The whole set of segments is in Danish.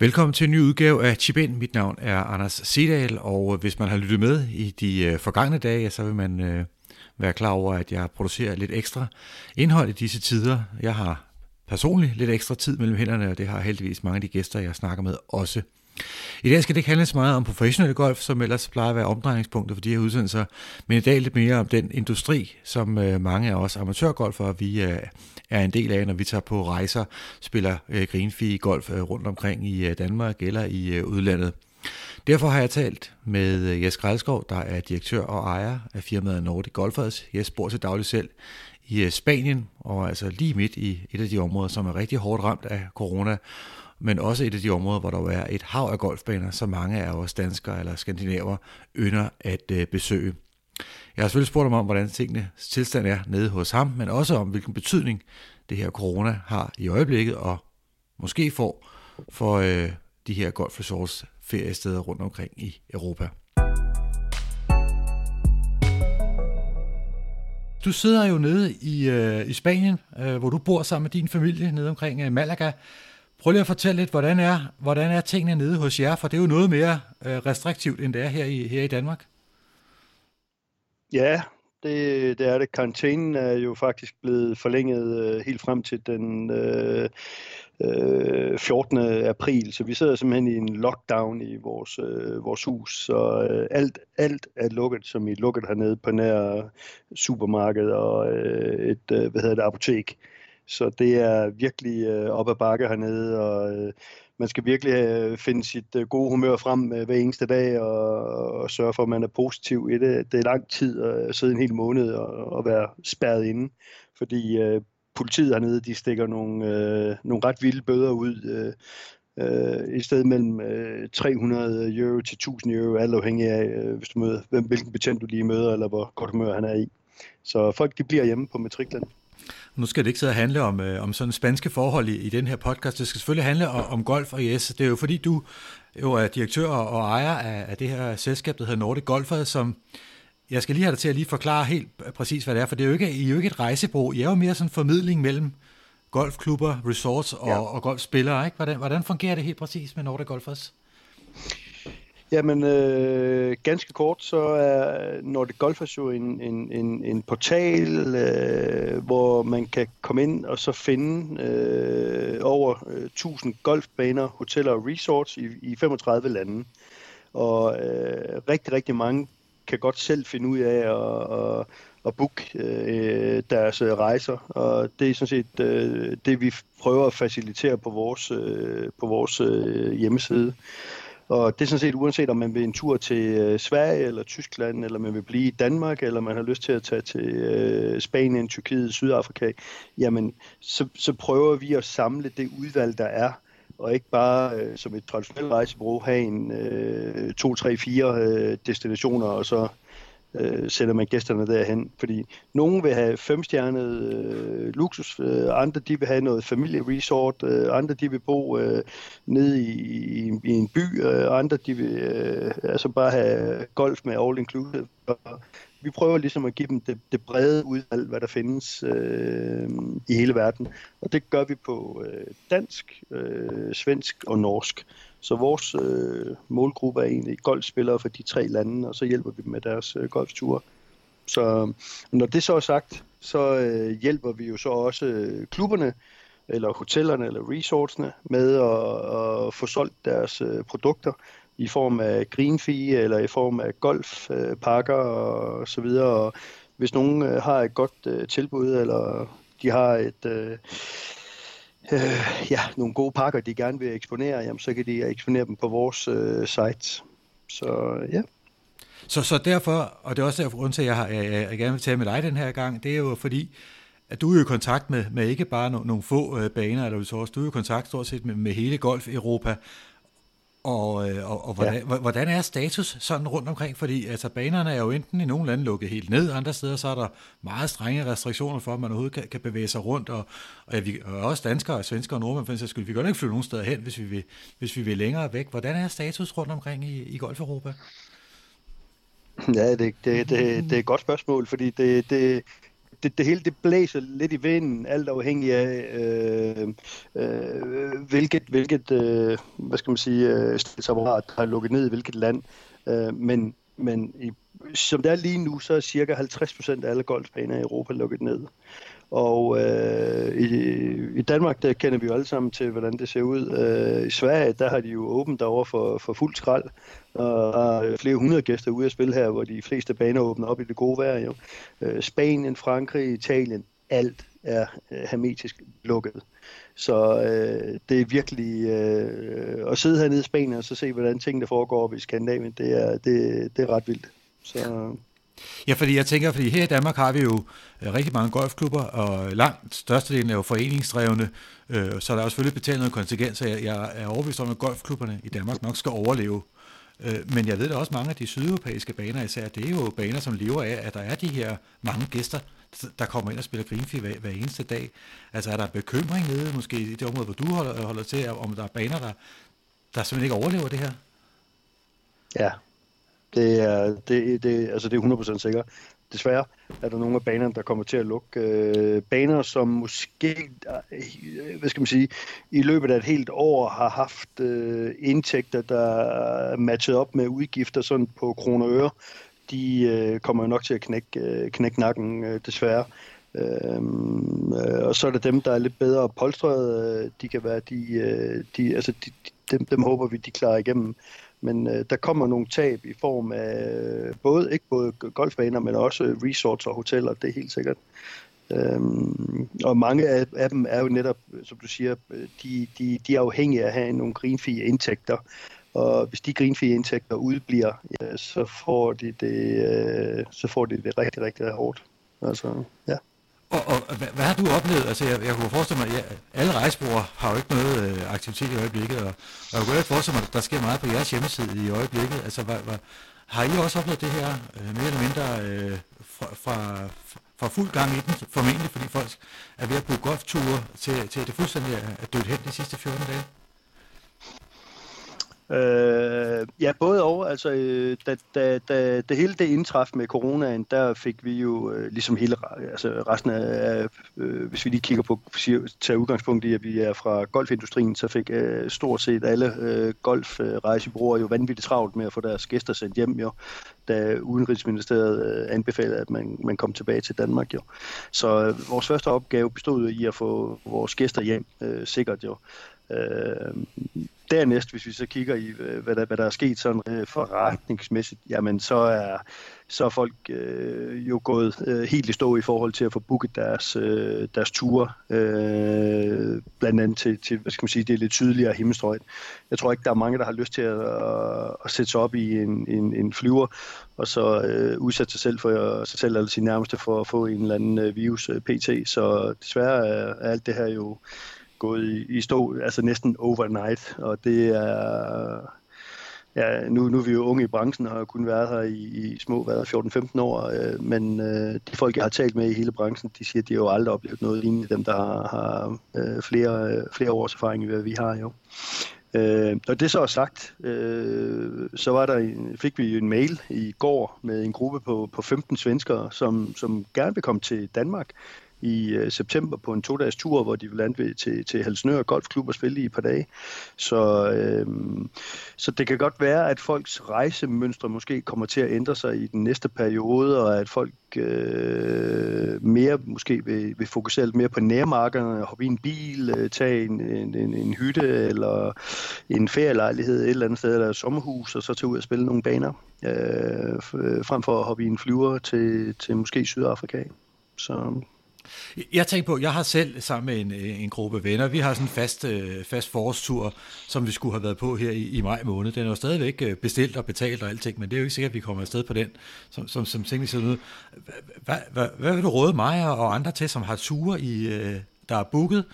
Velkommen til en ny udgave af Chip In. Mit navn er Anders Sedal, og øh, hvis man har lyttet med i de øh, forgangne dage, så vil man øh, være klar over, at jeg producerer lidt ekstra indhold i disse tider. Jeg har personligt lidt ekstra tid mellem hænderne, og det har heldigvis mange af de gæster, jeg snakker med også. I dag skal det ikke handle så meget om professionel golf, som ellers plejer at være omdrejningspunktet for de her udsendelser, men i dag lidt mere om den industri, som øh, mange af os amatørgolfere vi øh, er en del af, når vi tager på rejser, spiller øh, greenfee golf rundt omkring i Danmark eller i udlandet. Derfor har jeg talt med Jes Grælskov, der er direktør og ejer af firmaet Nordic Golfers. Jes bor til daglig selv i øh, Spanien, og altså lige midt i et af de områder, som er rigtig hårdt ramt af corona, men også et af de områder, hvor der er et hav af golfbaner, som mange af os danskere eller skandinaver ynder at øh, besøge. Jeg har selvfølgelig spurgt ham om, hvordan tingene tilstand er nede hos ham, men også om, hvilken betydning det her corona har i øjeblikket, og måske får for øh, de her golfresorts feriesteder rundt omkring i Europa. Du sidder jo nede i, øh, i Spanien, øh, hvor du bor sammen med din familie nede omkring øh, Malaga. Prøv lige at fortælle lidt, hvordan er, hvordan er tingene nede hos jer, for det er jo noget mere øh, restriktivt, end det er her i, her i Danmark. Ja, det, det er det. Karantænen er jo faktisk blevet forlænget øh, helt frem til den øh, øh, 14. april, så vi sidder simpelthen i en lockdown i vores, øh, vores hus, så øh, alt, alt er lukket, som I lukket hernede på nær supermarked og øh, et øh, hvad hedder det, apotek. Så det er virkelig øh, op ad bakke hernede, og øh, man skal virkelig øh, finde sit øh, gode humør frem øh, hver eneste dag og, og sørge for, at man er positiv i det. Det er lang tid at sidde en hel måned og, og være spærret inde, fordi øh, politiet hernede, de stikker nogle, øh, nogle ret vilde bøder ud. Øh, øh, i stedet mellem øh, 300 euro til 1000 euro, alt afhængig af, øh, hvis du møder, hvem, hvilken betjent du lige møder, eller hvor godt humør han er i. Så folk de bliver hjemme på matriklen. Nu skal det ikke sidde og handle om, øh, om sådan spanske forhold i, i den her podcast. Det skal selvfølgelig handle om, om golf og yes. Det er jo fordi, du jo er direktør og ejer af, af det her selskab, der hedder Nordic Golfer, som jeg skal lige have dig til at lige forklare helt præcis, hvad det er, for det er jo ikke, I er jo ikke et rejsebrug. I er jo mere sådan en formidling mellem golfklubber, resorts og, ja. og golfspillere. Ikke? Hvordan, hvordan fungerer det helt præcis med Nordic Golfers? Jamen, øh, ganske kort, så er Nordic Golfers jo en, en, en, en portal, øh, hvor man kan komme ind og så finde øh, over øh, 1000 golfbaner, hoteller og resorts i, i 35 lande. Og øh, rigtig, rigtig mange kan godt selv finde ud af at, at, at booke øh, deres øh, rejser, og det er sådan set øh, det, vi prøver at facilitere på vores, øh, på vores øh, hjemmeside. Og det er sådan set uanset om man vil en tur til øh, Sverige eller Tyskland, eller man vil blive i Danmark, eller man har lyst til at tage til øh, Spanien, Tyrkiet, Sydafrika, jamen så, så prøver vi at samle det udvalg, der er, og ikke bare øh, som et traditionelt rejsebureau have en øh, to, tre, fire øh, destinationer, og så øh, sender man gæsterne derhen. Fordi nogen vil have femstjernet øh, luksus, øh, andre de vil have noget familieresort, øh, andre de vil bo øh, nede i, i, i en by, øh, andre de vil øh, altså bare have golf med all inclusive. Vi prøver ligesom at give dem det, det brede udvalg, hvad der findes øh, i hele verden. Og det gør vi på øh, dansk, øh, svensk og norsk. Så vores øh, målgruppe er egentlig golfspillere for de tre lande, og så hjælper vi dem med deres øh, golfture. Så øh, når det så er sagt, så øh, hjælper vi jo så også øh, klubberne, eller hotellerne, eller resortsene med at, at få solgt deres øh, produkter i form af green fee, eller i form af golfpakker øh, og så videre. Og hvis nogen øh, har et godt øh, tilbud, eller de har et... Øh, øh, ja, nogle gode pakker, de gerne vil eksponere, jamen, så kan de eksponere dem på vores øh, site. Så ja. Så, så derfor, og det er også derfor, at jeg, har, jeg, jeg gerne vil tale med dig den her gang, det er jo fordi, at du er i kontakt med, med ikke bare no, nogle få øh, baner eller resorts, du er i kontakt stort set med, med hele golf-Europa, og, øh, og, og hvordan, ja. hvordan er status sådan rundt omkring? Fordi altså, banerne er jo enten i nogle lande lukket helt ned, andre steder så er der meget strenge restriktioner for, at man overhovedet kan, kan bevæge sig rundt. Og, og, ja, vi, og også danskere, svenskere og nordmænd, for en skyld, vi kan ikke flytte nogen steder hen, hvis vi, vil, hvis vi vil længere væk. Hvordan er status rundt omkring i, i Golf-Europa? Ja, det, det, det, det er et godt spørgsmål, fordi det, det, det, det hele det blæser lidt i vinden, alt afhængig af, øh, øh, hvilket, hvilket øh, hvad skal man sige, øh, der har lukket ned i hvilket land. Øh, men men i, som det er lige nu, så er cirka 50% af alle golfbaner i Europa lukket ned. Og øh, i, i Danmark, der kender vi jo alle sammen til, hvordan det ser ud. Øh, I Sverige, der har de jo åbent over for, for fuld skrald, og har flere hundrede gæster ude at spille her, hvor de fleste baner åbner op i det gode vejr. Jo. Øh, Spanien, Frankrig, Italien, alt er øh, hermetisk lukket. Så øh, det er virkelig øh, at sidde hernede i Spanien og så se, hvordan tingene foregår oppe i Skandinavien, det er, det, det er ret vildt. Så, Ja, fordi jeg tænker, fordi her i Danmark har vi jo øh, rigtig mange golfklubber, og langt størstedelen er jo foreningsdrevne, øh, så der er jo selvfølgelig betalt noget kontingent, så jeg, jeg er overbevist om, at golfklubberne i Danmark nok skal overleve. Øh, men jeg ved da også, mange af de sydeuropæiske baner især, det er jo baner, som lever af, at der er de her mange gæster, der kommer ind og spiller Greenfee hver, hver eneste dag. Altså er der bekymring nede, måske i det område, hvor du holder, holder til, om der er baner, der, der simpelthen ikke overlever det her? Ja, det er, det, det, altså det er 100% sikkert. Desværre er der nogle af banerne, der kommer til at lukke. Øh, baner, som måske, øh, hvad skal man sige, i løbet af et helt år har haft øh, indtægter, der er matchet op med udgifter sådan på kroner og øre, de øh, kommer nok til at knække, øh, knække nakken, øh, desværre. Øhm, øh, og så er det dem, der er lidt bedre polstret. Øh, de kan være de, øh, de altså de, dem, dem håber vi, de klarer igennem. Men øh, der kommer nogle tab i form af øh, både ikke både golfbaner, men også øh, resorts og hoteller, det er helt sikkert. Øhm, og mange af, af dem er jo netop, øh, som du siger, de, de, de er afhængige af at have nogle greenfee indtægter. Og hvis de greenfee indtægter udbliver, ja, så får de det, øh, så får de det rigtig, rigtig hårdt. Altså, ja. Og, og hvad, hvad har du oplevet? Altså, jeg, jeg kunne forestille mig, at alle rejsebrugere har jo ikke noget øh, aktivitet i øjeblikket, og, og jeg kunne forestille mig, at der sker meget på jeres hjemmeside i øjeblikket. Altså, hvad, hvad, har I også oplevet det her øh, mere eller mindre øh, fra, fra, fra fuld gang i den, formentlig fordi folk er ved at bruge golfture til, til det fuldstændig er dødt hen de sidste 14 dage? Øh, ja, både og. Altså, øh, da, da, da det hele det indtraf med coronaen, der fik vi jo øh, ligesom hele altså resten af, øh, hvis vi lige kigger på, tager udgangspunkt i, at vi er fra golfindustrien, så fik øh, stort set alle øh, golfrejsebrugere jo vanvittigt travlt med at få deres gæster sendt hjem, jo, da Udenrigsministeriet øh, anbefalede, at man, man kom tilbage til Danmark. Jo. Så øh, vores første opgave bestod i at få vores gæster hjem øh, sikkert. Jo. Øh, dernæst, hvis vi så kigger i, øh, hvad der, hvad der er sket sådan øh, forretningsmæssigt, jamen så er, så er folk øh, jo gået øh, helt i stå i forhold til at få booket deres, øh, deres ture, øh, blandt andet til, til, hvad skal man sige, det er lidt tydeligere himmelstrøget. Jeg tror ikke, der er mange, der har lyst til at, at, at sætte sig op i en, en, en flyver, og så øh, udsætte sig selv for sig selv eller sin nærmeste for at få en eller anden øh, virus øh, PT. Så desværre er, er alt det her jo gået i, i stå altså næsten overnight, og det er... Ja, nu, nu er vi jo unge i branchen og har kun været her i, i små 14-15 år, øh, men øh, de folk, jeg har talt med i hele branchen, de siger, at de har jo aldrig oplevet noget lignende, dem der har, har øh, flere, øh, flere års erfaring, hvad vi har jo. Øh, og det så er sagt, øh, så var der en, fik vi en mail i går med en gruppe på, på 15 svenskere, som, som gerne vil komme til Danmark i øh, september på en to-dages tur, hvor de vil lande til, til Helsingør Golfklub og spille i et par dage. Så, øh, så det kan godt være, at folks rejsemønstre måske kommer til at ændre sig i den næste periode, og at folk øh, mere måske vil, vil fokusere lidt mere på nærmarkederne, hoppe i en bil, øh, tage en, en, en, en hytte eller en ferielejlighed et eller andet sted, eller et sommerhus, og så tage ud og spille nogle baner, øh, frem for at hoppe i en flyver til, til måske Sydafrika. Så jeg tænker på, jeg har selv sammen med en, øh, en gruppe venner, vi har sådan en fast, øh, fast forårstur, som vi skulle have været på her i, i maj måned. Den er jo stadigvæk øh, bestilt og betalt og alting, men det er jo ikke sikkert, at vi kommer afsted på den, som, som, som tingene ser ud. Hvad, hvad, hvad vil du råde mig og andre til, som har ture, i, der er booket,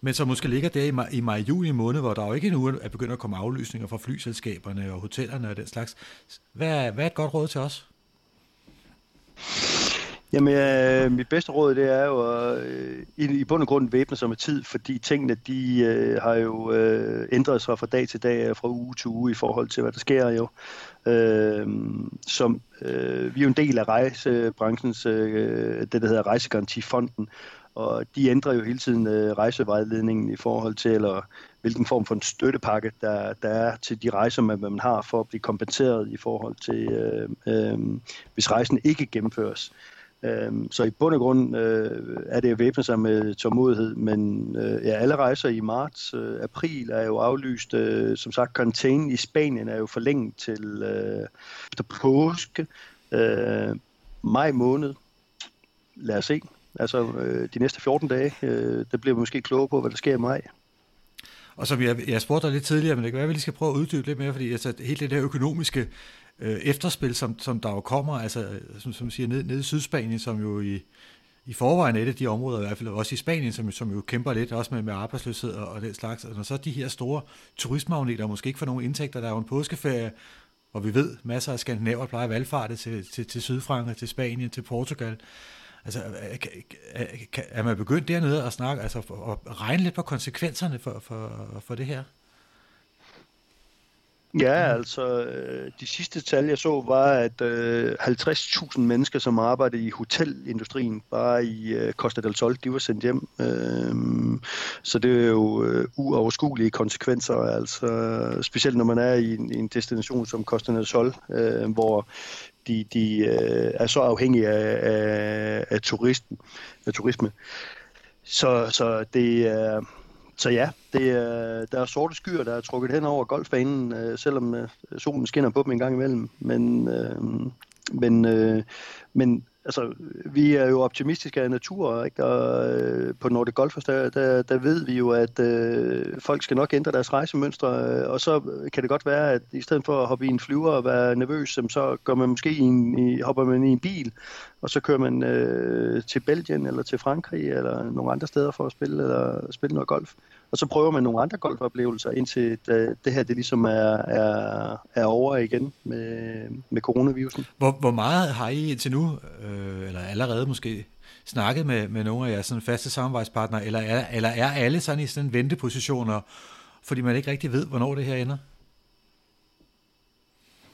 men som måske ligger der i maj, i maj juni måned, hvor der jo ikke endnu er begyndt at komme aflysninger fra flyselskaberne og hotellerne og den slags. Hvad, hvad er et godt råd til os? Jamen, øh, mit bedste råd, det er jo at, øh, i, i bund og grund væbne sig med tid, fordi tingene, de øh, har jo øh, ændret sig fra dag til dag, fra uge til uge i forhold til, hvad der sker jo. Øh, som, øh, vi er jo en del af rejsebranchens, øh, det der hedder Rejsegarantifonden, og de ændrer jo hele tiden øh, rejsevejledningen i forhold til, eller hvilken form for en støttepakke, der, der er til de rejser, man, man har for at blive kompenseret i forhold til, øh, øh, hvis rejsen ikke gennemføres. Øhm, så i bund og grund øh, er det at væbne sig med tålmodighed, men øh, ja, alle rejser i marts, øh, april er jo aflyst. Som sagt, contain i Spanien er jo forlænget til efter påske, maj måned. Lad os se. Altså de næste 14 dage, der bliver vi måske klogere på, hvad der sker i maj. Og som jeg, jeg spurgte dig lidt tidligere, men det kan være, at vi lige skal prøve at uddybe lidt mere, fordi altså, hele det der økonomiske øh, efterspil, som, som der jo kommer, altså som, som siger, ned, ned i Sydspanien, som jo i, i forvejen er et af de områder, i hvert fald også i Spanien, som, som jo kæmper lidt også med, med arbejdsløshed og, og den slags. Og når så de her store turistmagneter måske ikke får nogen indtægter, der er jo en påskeferie, og vi ved, masser af skandinaver plejer at valgfarte til, til, til Sydfrankrig, til Spanien, til Portugal. Altså, er, er man begyndt dernede at snakke, altså at regne lidt på konsekvenserne for, for, for det her? Ja, altså øh, de sidste tal, jeg så, var, at øh, 50.000 mennesker, som arbejdede i hotelindustrien, bare i øh, Costa del Sol, de var sendt hjem. Øh, så det er jo øh, uoverskuelige konsekvenser, altså specielt når man er i en, i en destination som Costa del Sol, øh, hvor de, de øh, er så afhængige af, af, af, turisten, af turisme. Så, så det er... Så ja, det er, der er sorte skyer, der er trukket hen over golfbanen, øh, selvom øh, solen skinner på dem en gang imellem. Men, øh, men, øh, men altså, vi er jo optimistiske af natur, ikke? og øh, på Nordic Golfers, der, der, der ved vi jo, at øh, folk skal nok ændre deres rejsemønstre, øh, og så kan det godt være, at i stedet for at hoppe i en flyver og være nervøs, så går man måske i en, i, hopper man i en bil, og så kører man øh, til Belgien eller til Frankrig eller nogle andre steder for at spille, eller spille noget golf. Og så prøver man nogle andre golfoplevelser, indtil det, det her det ligesom er, er, er over igen med, med coronavirusen. Hvor, hvor meget har I indtil nu, øh, eller allerede måske, snakket med, med nogle af jeres sådan faste samarbejdspartnere, eller er, eller er alle sådan i sådan ventepositioner, fordi man ikke rigtig ved, hvornår det her ender?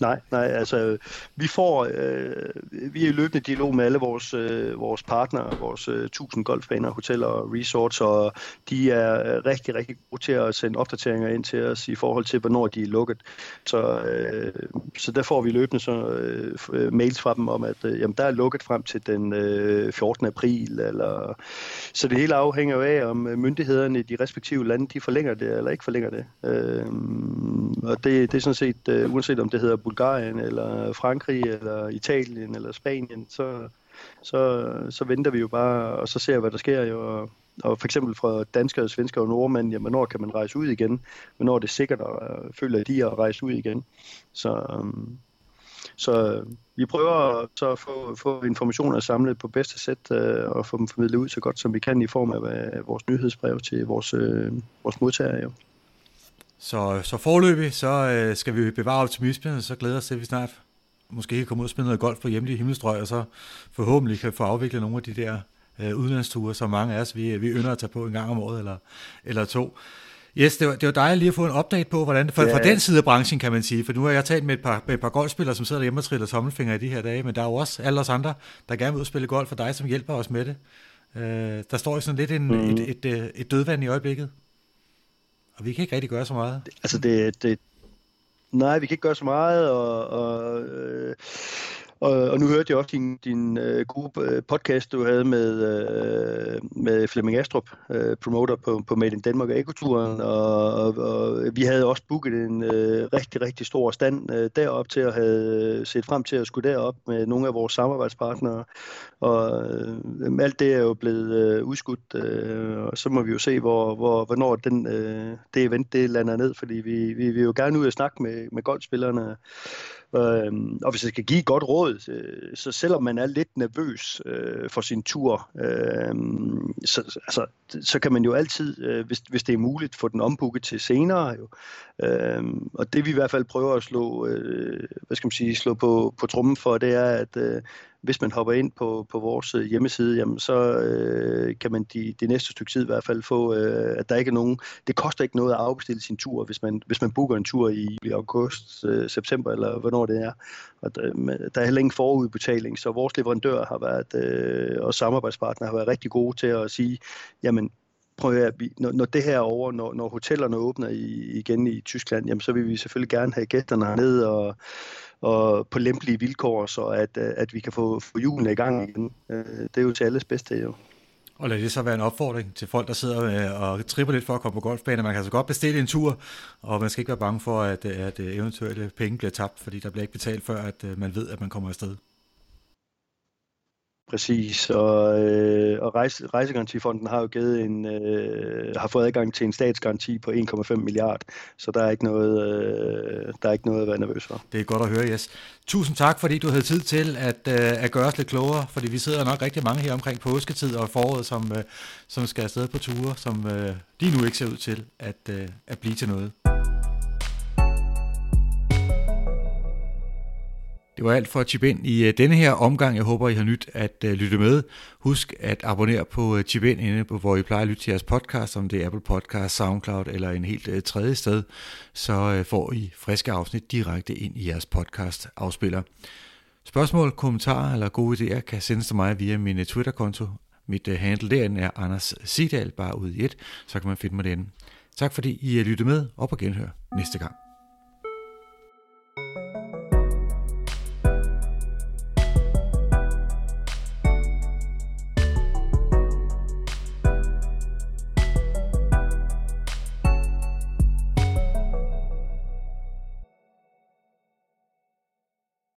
Nej, nej, altså vi får, øh, vi er i løbende dialog med alle vores, øh, vores partnere, vores øh, 1000 golfbaner, hoteller og resorts, og de er øh, rigtig, rigtig gode til at sende opdateringer ind til os i forhold til, hvornår de er lukket. Så, øh, så der får vi løbende så, øh, mails fra dem om, at øh, jamen, der er lukket frem til den øh, 14. april, eller så det hele afhænger jo af, om øh, myndighederne i de respektive lande, de forlænger det eller ikke forlænger det. Øh, og det, det er sådan set, øh, uanset om det hedder Bulgarien, eller Frankrig, eller Italien, eller Spanien, så, så, så venter vi jo bare, og så ser vi, hvad der sker jo. Og, og for eksempel fra danskere, svenskere og nordmænd, jamen, hvornår kan man rejse ud igen? Hvornår er det sikkert, at øh, føler de at rejse ud igen? Så, um, så øh, vi prøver så at få, få informationer samlet på bedste sæt øh, og få dem formidlet ud så godt som vi kan i form af vores nyhedsbrev til vores, vores modtagere. Jo. Så, så forløbig, så øh, skal vi bevare optimismen, og så glæder os til, at vi snart måske kan komme ud og spille noget golf på hjemlige himmelstrøg, og så forhåbentlig kan få afviklet nogle af de der øh, udlandsture, som mange af os, vi, vi ynder at tage på en gang om året eller, eller to. Yes, det var, det var dejligt lige at få en update på, hvordan for, ja. fra den side af branchen, kan man sige. For nu har jeg talt med et par, med et par golfspillere, som sidder hjemme og triller tommelfingre i de her dage, men der er jo også alle os andre, der gerne vil ud og spille golf for dig, som hjælper os med det. Øh, der står jo sådan lidt en, mm. et, et, et, et dødvand i øjeblikket. Og vi kan ikke rigtig gøre så meget. Altså det, det, nej, vi kan ikke gøre så meget, og, og øh, og, og nu hørte jeg også din, din øh, gode øh, podcast, du havde med, øh, med Flemming Astrup, øh, promoter på, på Made in Denmark og Ekoturen, og, og, og vi havde også booket en øh, rigtig, rigtig stor stand øh, derop til at have set frem til at skulle derop med nogle af vores samarbejdspartnere. Og øh, alt det er jo blevet øh, udskudt, øh, og så må vi jo se, hvor, hvor, hvornår den, øh, det event det lander ned, fordi vi, vi vil jo gerne ud og snakke med, med golfspillerne Øh, og hvis jeg skal give et godt råd, øh, så selvom man er lidt nervøs øh, for sin tur, øh, så, altså, så kan man jo altid, øh, hvis, hvis det er muligt, få den ombooket til senere. Jo. Øh, og det vi i hvert fald prøver at slå, øh, hvad skal man sige, slå på, på trummen for, det er, at, øh, hvis man hopper ind på, på vores øh, hjemmeside, jamen, så øh, kan man de, de næste stykke tid i hvert fald få, øh, at der ikke er nogen, det koster ikke noget at afbestille sin tur, hvis man, hvis man booker en tur i, i august, øh, september eller hvornår det er. Og der, der er heller ingen forudbetaling, så vores leverandør har været, øh, og samarbejdspartner har været rigtig gode til at sige, jamen prøv at høre, når, når det her er over, når, når hotellerne åbner i, igen i Tyskland, jamen, så vil vi selvfølgelig gerne have gæsterne ned og, og på lempelige vilkår, så at, at vi kan få, få julen i gang igen. Øh, det er jo til alles bedste jo. Og lad det så være en opfordring til folk, der sidder øh, og tripper lidt for at komme på golfbanen. Man kan altså godt bestille en tur, og man skal ikke være bange for, at, at øh, eventuelle penge bliver tabt, fordi der bliver ikke betalt før, at man ved, at man kommer afsted. Præcis, og, øh, og rejse, Rejsegarantifonden har jo givet en, øh, har fået adgang til en statsgaranti på 1,5 milliard, så der er ikke noget, øh, der er ikke noget at være nervøs for. Det er godt at høre, Jes. Tusind tak, fordi du havde tid til at, øh, at gøre os lidt klogere, fordi vi sidder nok rigtig mange her omkring påsketid og foråret, som, øh, som skal afsted på ture, som øh, lige nu ikke ser ud til at, øh, at blive til noget. Det var alt for at chip ind i øh, denne her omgang. Jeg håber, I har nyt at øh, lytte med. Husk at abonnere på øh, chip ind inde på, hvor I plejer at lytte til jeres podcast, om det er Apple Podcast, SoundCloud eller en helt tredje sted, så får I friske afsnit direkte ind i jeres podcast afspiller. Spørgsmål, kommentarer eller gode idéer kan sendes til mig via min Twitter-konto. Mit handle derinde er Anders Sidal, bare ud i et, så kan man finde mig derinde. Tak fordi I har lyttet med, og genhør næste gang.